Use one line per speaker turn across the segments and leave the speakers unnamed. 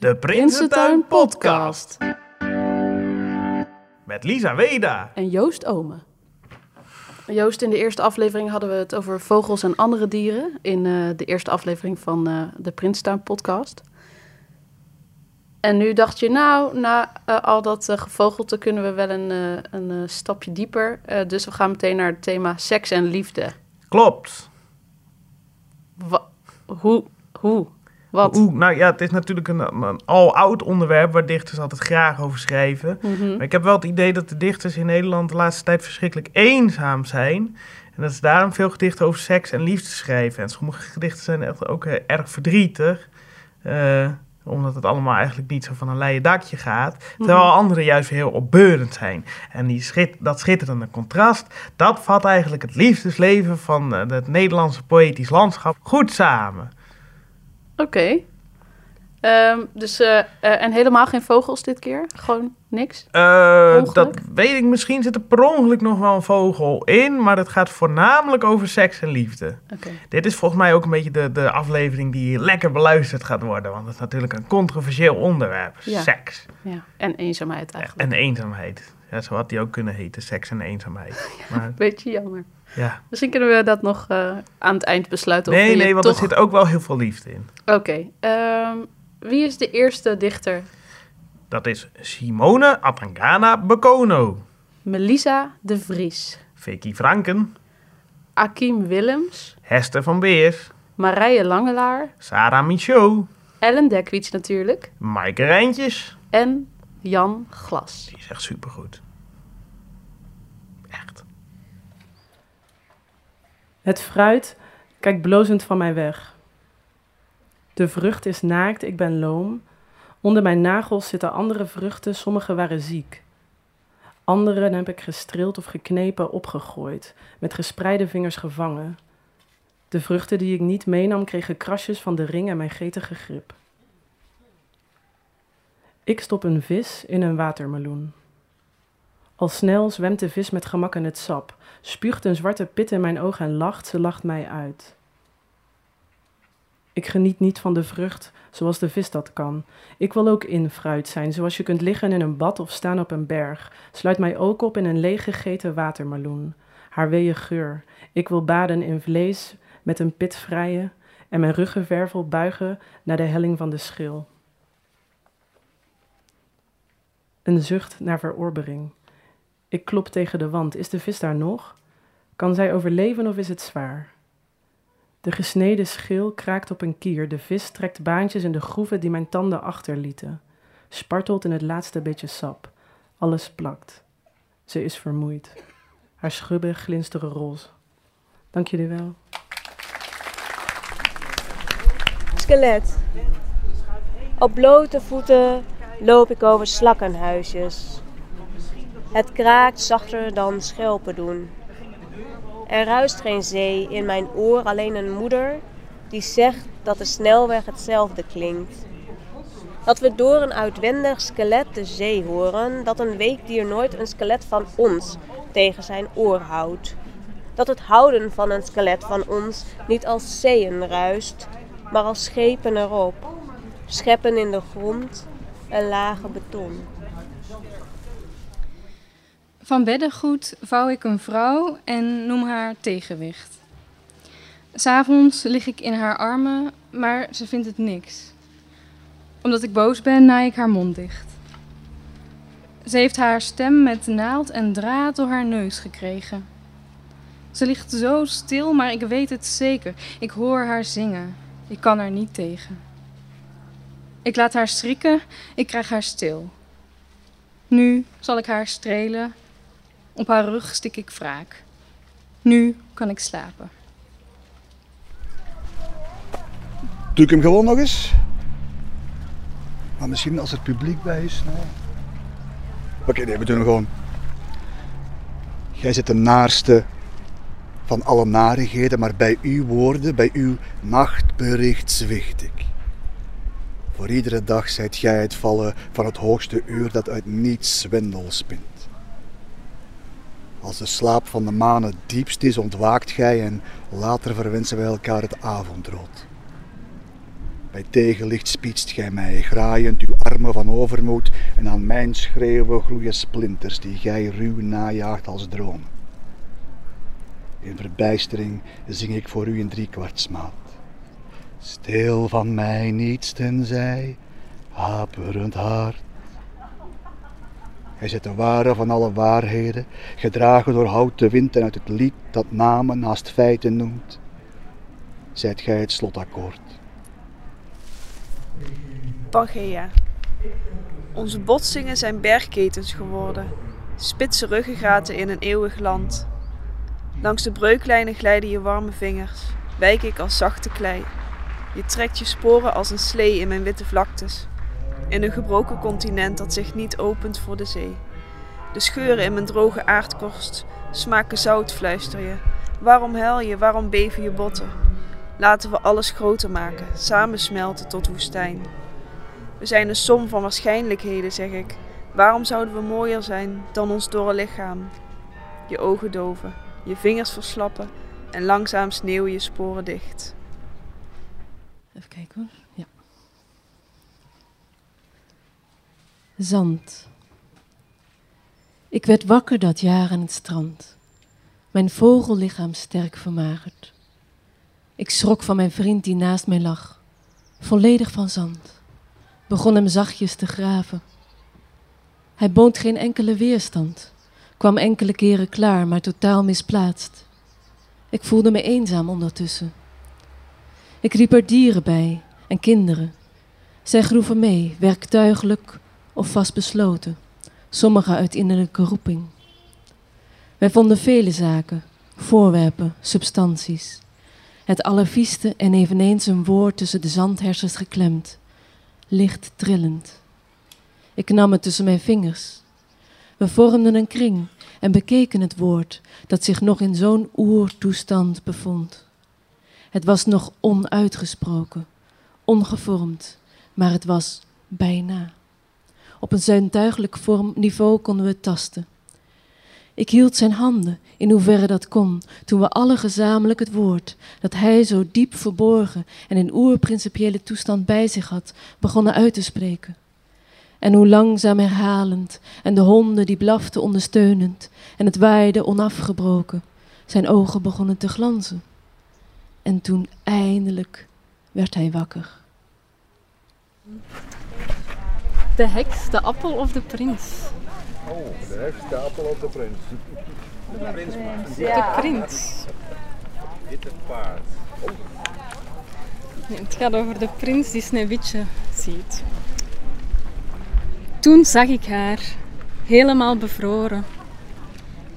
De Prinsentuin Podcast. Met Lisa Weda.
En Joost Ome. Joost, in de eerste aflevering hadden we het over vogels en andere dieren. In eh, de eerste aflevering van uh, de Prinsentuin Podcast. En nu dacht je, nou, na uh, al dat gevogelte kunnen we wel een, een stapje dieper. dus we gaan meteen naar het thema seks en liefde.
Klopt.
Wa hoe? Hoe? Wat?
Oeh, nou ja, het is natuurlijk een, een al oud onderwerp waar dichters altijd graag over schrijven.
Mhm.
Maar ik heb wel het idee dat de dichters in Nederland de laatste tijd verschrikkelijk eenzaam zijn. En dat ze daarom veel gedichten over seks en liefde schrijven. En sommige gedichten zijn echt ook eh, erg verdrietig. eh, omdat het allemaal eigenlijk niet zo van een leien dakje gaat. Terwijl
Mhm.
andere juist heel opbeurend zijn. En die schit, dat schitterende contrast, dat vat eigenlijk het liefdesleven van eh, het Nederlandse poëtisch landschap goed samen.
Oké. Ehm, dus, eh, en helemaal geen vogels dit keer? Gewoon niks?
Eh, dat weet ik, misschien zit er per ongeluk nog wel een vogel in, maar het gaat voornamelijk over seks en liefde.
Oké.
Dit is volgens mij ook een beetje de, de aflevering die lekker beluisterd gaat worden, want het is natuurlijk een controversieel onderwerp.
Ja.
Seks
Ja. En eenzaamheid eigenlijk.
en eenzaamheid. Ja, zo had die ook kunnen heten, seks en eenzaamheid. Maar
Beetje jammer.
ja.
Misschien kunnen we dat nog eh, aan het eind besluiten.
Nee, nee, want
toch...
er zit ook wel heel veel liefde in.
Oké. ehm, wie is de eerste dichter?
Dat is Simone Atangana Bokono,
Melissa de Vries.
Vicky Franken,
Akim Willems.
Hester van Beers,
Marije Langelaar.
Sarah Michaud,
Ellen Dekwits natuurlijk.
Maaike Rijntjes.
En Jan Glas.
Die is echt supergoed. Echt.
Het fruit kijkt blozend van mij weg. De vrucht is naakt, ik ben loom. Onder mijn nagels zitten andere vruchten, sommige waren ziek. Anderen heb ik gestreeld of geknepen, opgegooid, met gespreide vingers gevangen. De vruchten die ik niet meenam kregen krasjes van de ring en mijn getige grip. Ik stop een vis in een watermeloen. Al snel zwemt de vis met gemak in het sap, spuugt een zwarte pit in mijn ogen en lacht, ze lacht mij uit. Ik geniet niet van de vrucht zoals de vis dat kan. Ik wil ook in fruit zijn, zoals je kunt liggen in een bad of staan op een berg. Sluit mij ook op in een leeggegeten watermeloen. Haar weeë geur. Ik wil baden in vlees met een pit vrijen en mijn ruggenwervel buigen naar de helling van de schil. Een zucht naar verorbering. Ik klop tegen de wand. Is de vis daar nog? Kan zij overleven of is het zwaar? De gesneden schil kraakt op een kier. De vis trekt baantjes in de groeven die mijn tanden achterlieten. Spartelt in het laatste beetje sap. Alles plakt. Ze is vermoeid. Haar schubben glinsteren roze. Dank jullie wel.
Skelet. Op blote voeten loop ik over slakkenhuisjes. Het kraakt zachter dan schelpen doen. Er ruist geen zee in mijn oor, alleen een moeder die zegt dat de snelweg hetzelfde klinkt. Dat we door een uitwendig skelet de zee horen, dat een weekdier nooit een skelet van ons tegen zijn oor houdt. Dat het houden van een skelet van ons niet als zeeën ruist, maar als schepen erop. Scheppen in de grond en lage beton.
Van beddengoed vouw ik een vrouw en noem haar tegenwicht. S'avonds lig ik in haar armen, maar ze vindt het niks. Omdat ik boos ben, naai ik haar mond dicht. Ze heeft haar stem met naald en draad door haar neus gekregen. Ze ligt zo stil, maar ik weet het zeker. Ik hoor haar zingen. Ik kan haar niet tegen. Ik laat haar schrikken, ik krijg haar stil. Nu zal ik haar strelen, op haar rug stik ik wraak. Nu kan ik slapen.
Doe ik hem gewoon nog eens? Maar misschien als het publiek bij is. Nee. Oké, nee, we doen hem gewoon. Jij zit de naarste van alle narigheden, maar bij uw woorden, bij uw nachtbericht zwicht ik. Voor iedere dag zijt gij het vallen van het hoogste uur dat uit niets zwendel spint. Als de slaap van de maan het diepst is, ontwaakt gij en later verwensen wij elkaar het avondrood. Bij tegenlicht spietst gij mij, graaiend uw armen van overmoed, en aan mijn schreeuwen groeien splinters die gij ruw najaagt als droom. In verbijstering zing ik voor u in driekwartsmaat. Stil van mij niets tenzij, haperend hart. Gij zit de ware van alle waarheden, gedragen door houten wind en uit het lied dat namen naast feiten noemt. Zijt gij het slotakkoord.
Pangea. Onze botsingen zijn bergketens geworden, spitse ruggengraten in een eeuwig land. Langs de breuklijnen glijden je warme vingers, wijk ik als zachte klei. Je trekt je sporen als een slee in mijn witte vlaktes, in een gebroken continent dat zich niet opent voor de zee. De scheuren in mijn droge aardkorst smaken zout, fluister je. Waarom huil je, waarom beven je botten? Laten we alles groter maken, samen smelten tot woestijn. We zijn een som van waarschijnlijkheden, zeg ik. Waarom zouden we mooier zijn dan ons dorre lichaam? Je ogen doven, je vingers verslappen en langzaam sneeuwen je sporen dicht.
Even kijken hoor. Ja. Zand. Ik werd wakker dat jaar aan het strand. Mijn vogellichaam sterk vermagerd. Ik schrok van mijn vriend die naast mij lag, volledig van zand. Begon hem zachtjes te graven. Hij bood geen enkele weerstand, kwam enkele keren klaar, maar totaal misplaatst. Ik voelde me eenzaam ondertussen. Ik riep er dieren bij en kinderen. Zij groeven mee, werktuigelijk of vastbesloten, sommigen uit innerlijke roeping. Wij vonden vele zaken, voorwerpen, substanties. Het allervieste en eveneens een woord tussen de zandhersens geklemd, licht trillend. Ik nam het tussen mijn vingers. We vormden een kring en bekeken het woord dat zich nog in zo'n oertoestand bevond. Het was nog onuitgesproken, ongevormd, maar het was bijna. Op een zintuigelijk vorm niveau konden we tasten. Ik hield zijn handen, in hoeverre dat kon, toen we alle gezamenlijk het woord, dat hij zo diep verborgen en in oerprincipiële toestand bij zich had, begonnen uit te spreken. En hoe langzaam herhalend, en de honden die blaften ondersteunend, en het waaide onafgebroken, zijn ogen begonnen te glanzen. En toen eindelijk werd hij wakker.
De heks, de appel of de prins?
Oh, de heks, de appel of de prins? De prins.
De prins.
Witte paard.
Nee, het gaat over de prins die Sneeuwwitje ziet. Toen zag ik haar, helemaal bevroren.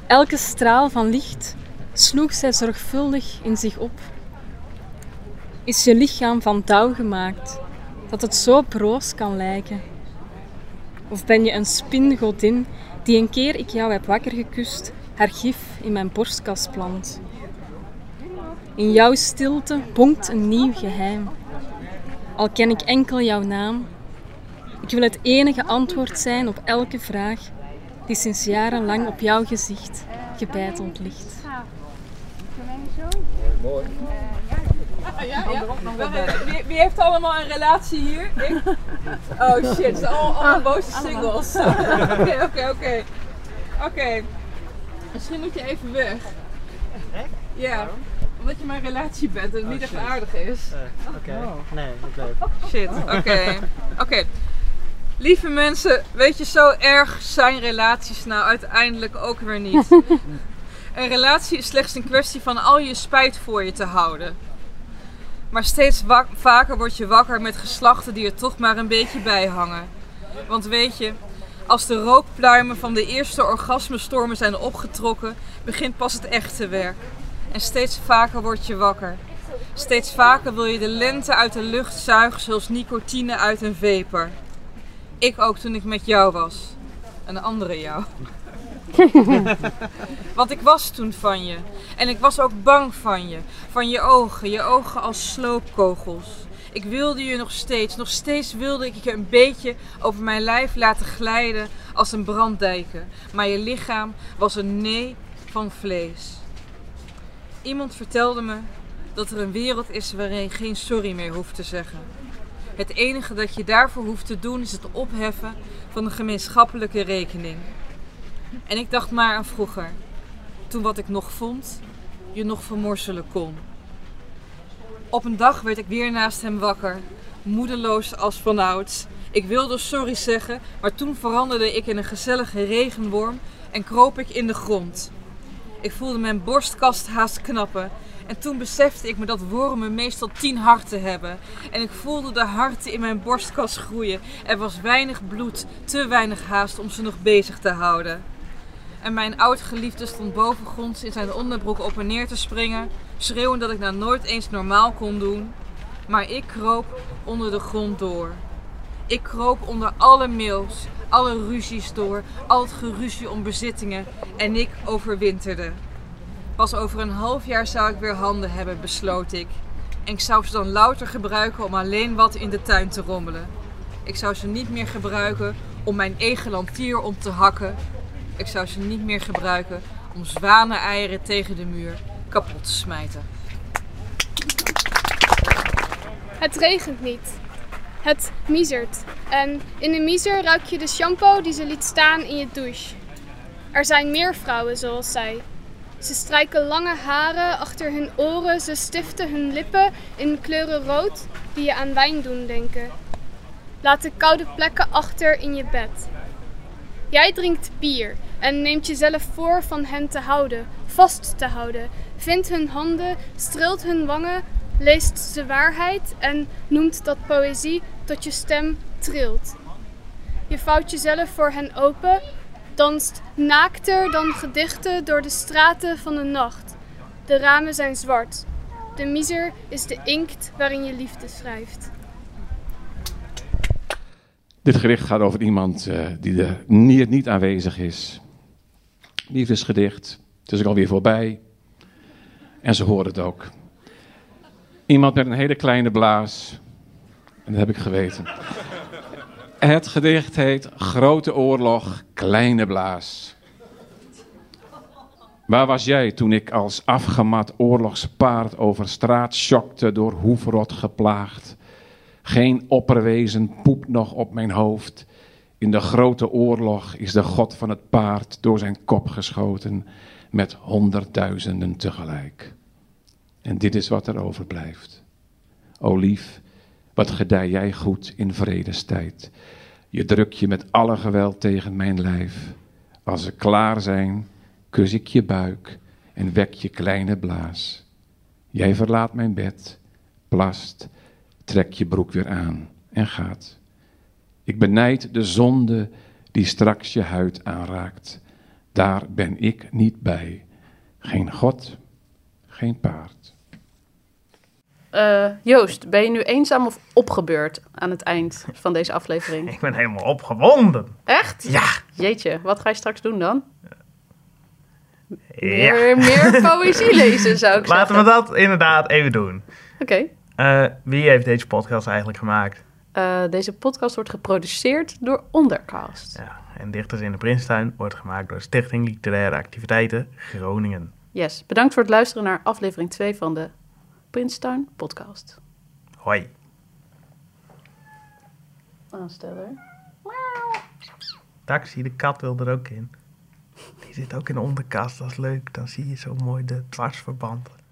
Elke straal van licht sloeg zij zorgvuldig in zich op. Is je lichaam van touw gemaakt, dat het zo broos kan lijken? Of ben je een spingodin die een keer ik jou heb wakker gekust, haar gif in mijn borstkas plant? In jouw stilte bonkt een nieuw geheim. Al ken ik enkel jouw naam, ik wil het enige antwoord zijn op elke vraag die sinds jarenlang op jouw gezicht gebeiteld ligt.
Mooi.
Ja, ja. Wie, wie heeft allemaal een relatie hier? Ik? Oh shit, het zijn allemaal, allemaal boze singles. Oké, oké, oké. Oké. Misschien moet je even weg. Ja, omdat je mijn relatie bent en het niet echt aardig is.
Oké, nee, dat blijft.
Shit, oké. Oké. Lieve mensen, weet je, zo erg zijn relaties nou uiteindelijk ook weer niet. Een relatie is slechts een kwestie van al je spijt voor je te houden. Maar steeds vaker word je wakker met geslachten die er toch maar een beetje bij hangen. Want weet je, als de rookpluimen van de eerste orgasmestormen zijn opgetrokken, begint pas het echte werk. En steeds vaker word je wakker. Steeds vaker wil je de lente uit de lucht zuigen zoals nicotine uit een vapor. Ik ook toen ik met jou was. Een andere jou. Want ik was toen van je. En ik was ook bang van je. Van je ogen. Je ogen als sloopkogels. Ik wilde je nog steeds. Nog steeds wilde ik je een beetje over mijn lijf laten glijden als een branddijken. Maar je lichaam was een nee van vlees. Iemand vertelde me dat er een wereld is waarin je geen sorry meer hoeft te zeggen. Het enige dat je daarvoor hoeft te doen is het opheffen van een gemeenschappelijke rekening. En ik dacht maar aan vroeger, toen wat ik nog vond, je nog vermorzelen kon. Op een dag werd ik weer naast hem wakker, moedeloos als vanouds. Ik wilde sorry zeggen, maar toen veranderde ik in een gezellige regenworm en kroop ik in de grond. Ik voelde mijn borstkast haast knappen en toen besefte ik me dat wormen meestal tien harten hebben. En ik voelde de harten in mijn borstkast groeien. Er was weinig bloed, te weinig haast om ze nog bezig te houden. En mijn oud-geliefde stond bovengronds in zijn onderbroek op en neer te springen, schreeuwend dat ik nou nooit eens normaal kon doen. Maar ik kroop onder de grond door. Ik kroop onder alle mails, alle ruzies door, al het geruzie om bezittingen en ik overwinterde. Pas over een half jaar zou ik weer handen hebben, besloot ik. En ik zou ze dan louter gebruiken om alleen wat in de tuin te rommelen. Ik zou ze niet meer gebruiken om mijn egelantier om te hakken. Ik zou ze niet meer gebruiken om zwaneneieren tegen de muur kapot te smijten.
Het regent niet. Het miezert. En in de miezer ruik je de shampoo die ze liet staan in je douche. Er zijn meer vrouwen zoals zij. Ze strijken lange haren achter hun oren, ze stiften hun lippen in kleuren rood die je aan wijn doen denken. Laten koude plekken achter in je bed. Jij drinkt bier en neemt jezelf voor van hen te houden, vast te houden. Vindt hun handen, streelt hun wangen, leest ze waarheid en noemt dat poëzie tot je stem trilt. Je vouwt jezelf voor hen open, danst naakter dan gedichten door de straten van de nacht. De ramen zijn zwart. De miser is de inkt waarin je liefde schrijft.
Dit gedicht gaat over iemand uh, die er niet, niet aanwezig is. Liefdesgedicht. Het is ook alweer voorbij. En ze horen het ook. Iemand met een hele kleine blaas. En dat heb ik geweten. Het gedicht heet Grote Oorlog, Kleine Blaas. Waar was jij toen ik als afgemat oorlogspaard over straat schokte door hoefrot geplaagd? Geen opperwezen poep nog op mijn hoofd. In de grote oorlog is de god van het paard door zijn kop geschoten met honderdduizenden tegelijk. En dit is wat er overblijft. O lief, wat gedij jij goed in vredestijd. Je druk je met alle geweld tegen mijn lijf. Als ze klaar zijn, kus ik je buik en wek je kleine blaas. Jij verlaat mijn bed, plast, trek je broek weer aan en gaat. Ik benijd de zonde die straks je huid aanraakt. Daar ben ik niet bij. Geen God, geen paard.
Uh, Joost, ben je nu eenzaam of opgebeurd aan het eind van deze aflevering?
Ik ben helemaal opgewonden.
Echt?
Ja.
Jeetje, wat ga je straks doen dan?
Ja.
Meer, meer poëzie lezen, zou ik
Laten
zeggen.
we dat inderdaad even doen.
Oké.
Uh, wie heeft deze podcast eigenlijk gemaakt?
Uh, deze podcast wordt geproduceerd door Ondercast.
Ja, en Dichters in de Prinstuin wordt gemaakt door Stichting Literaire Activiteiten Groningen.
Yes, bedankt voor het luisteren naar aflevering 2 van de Prinstuin podcast.
Hoi.
Aansteller.
Taxi, de kat wil er ook in. Die zit ook in de onderkast, dat is leuk. Dan zie je zo mooi de dwarsverbanden.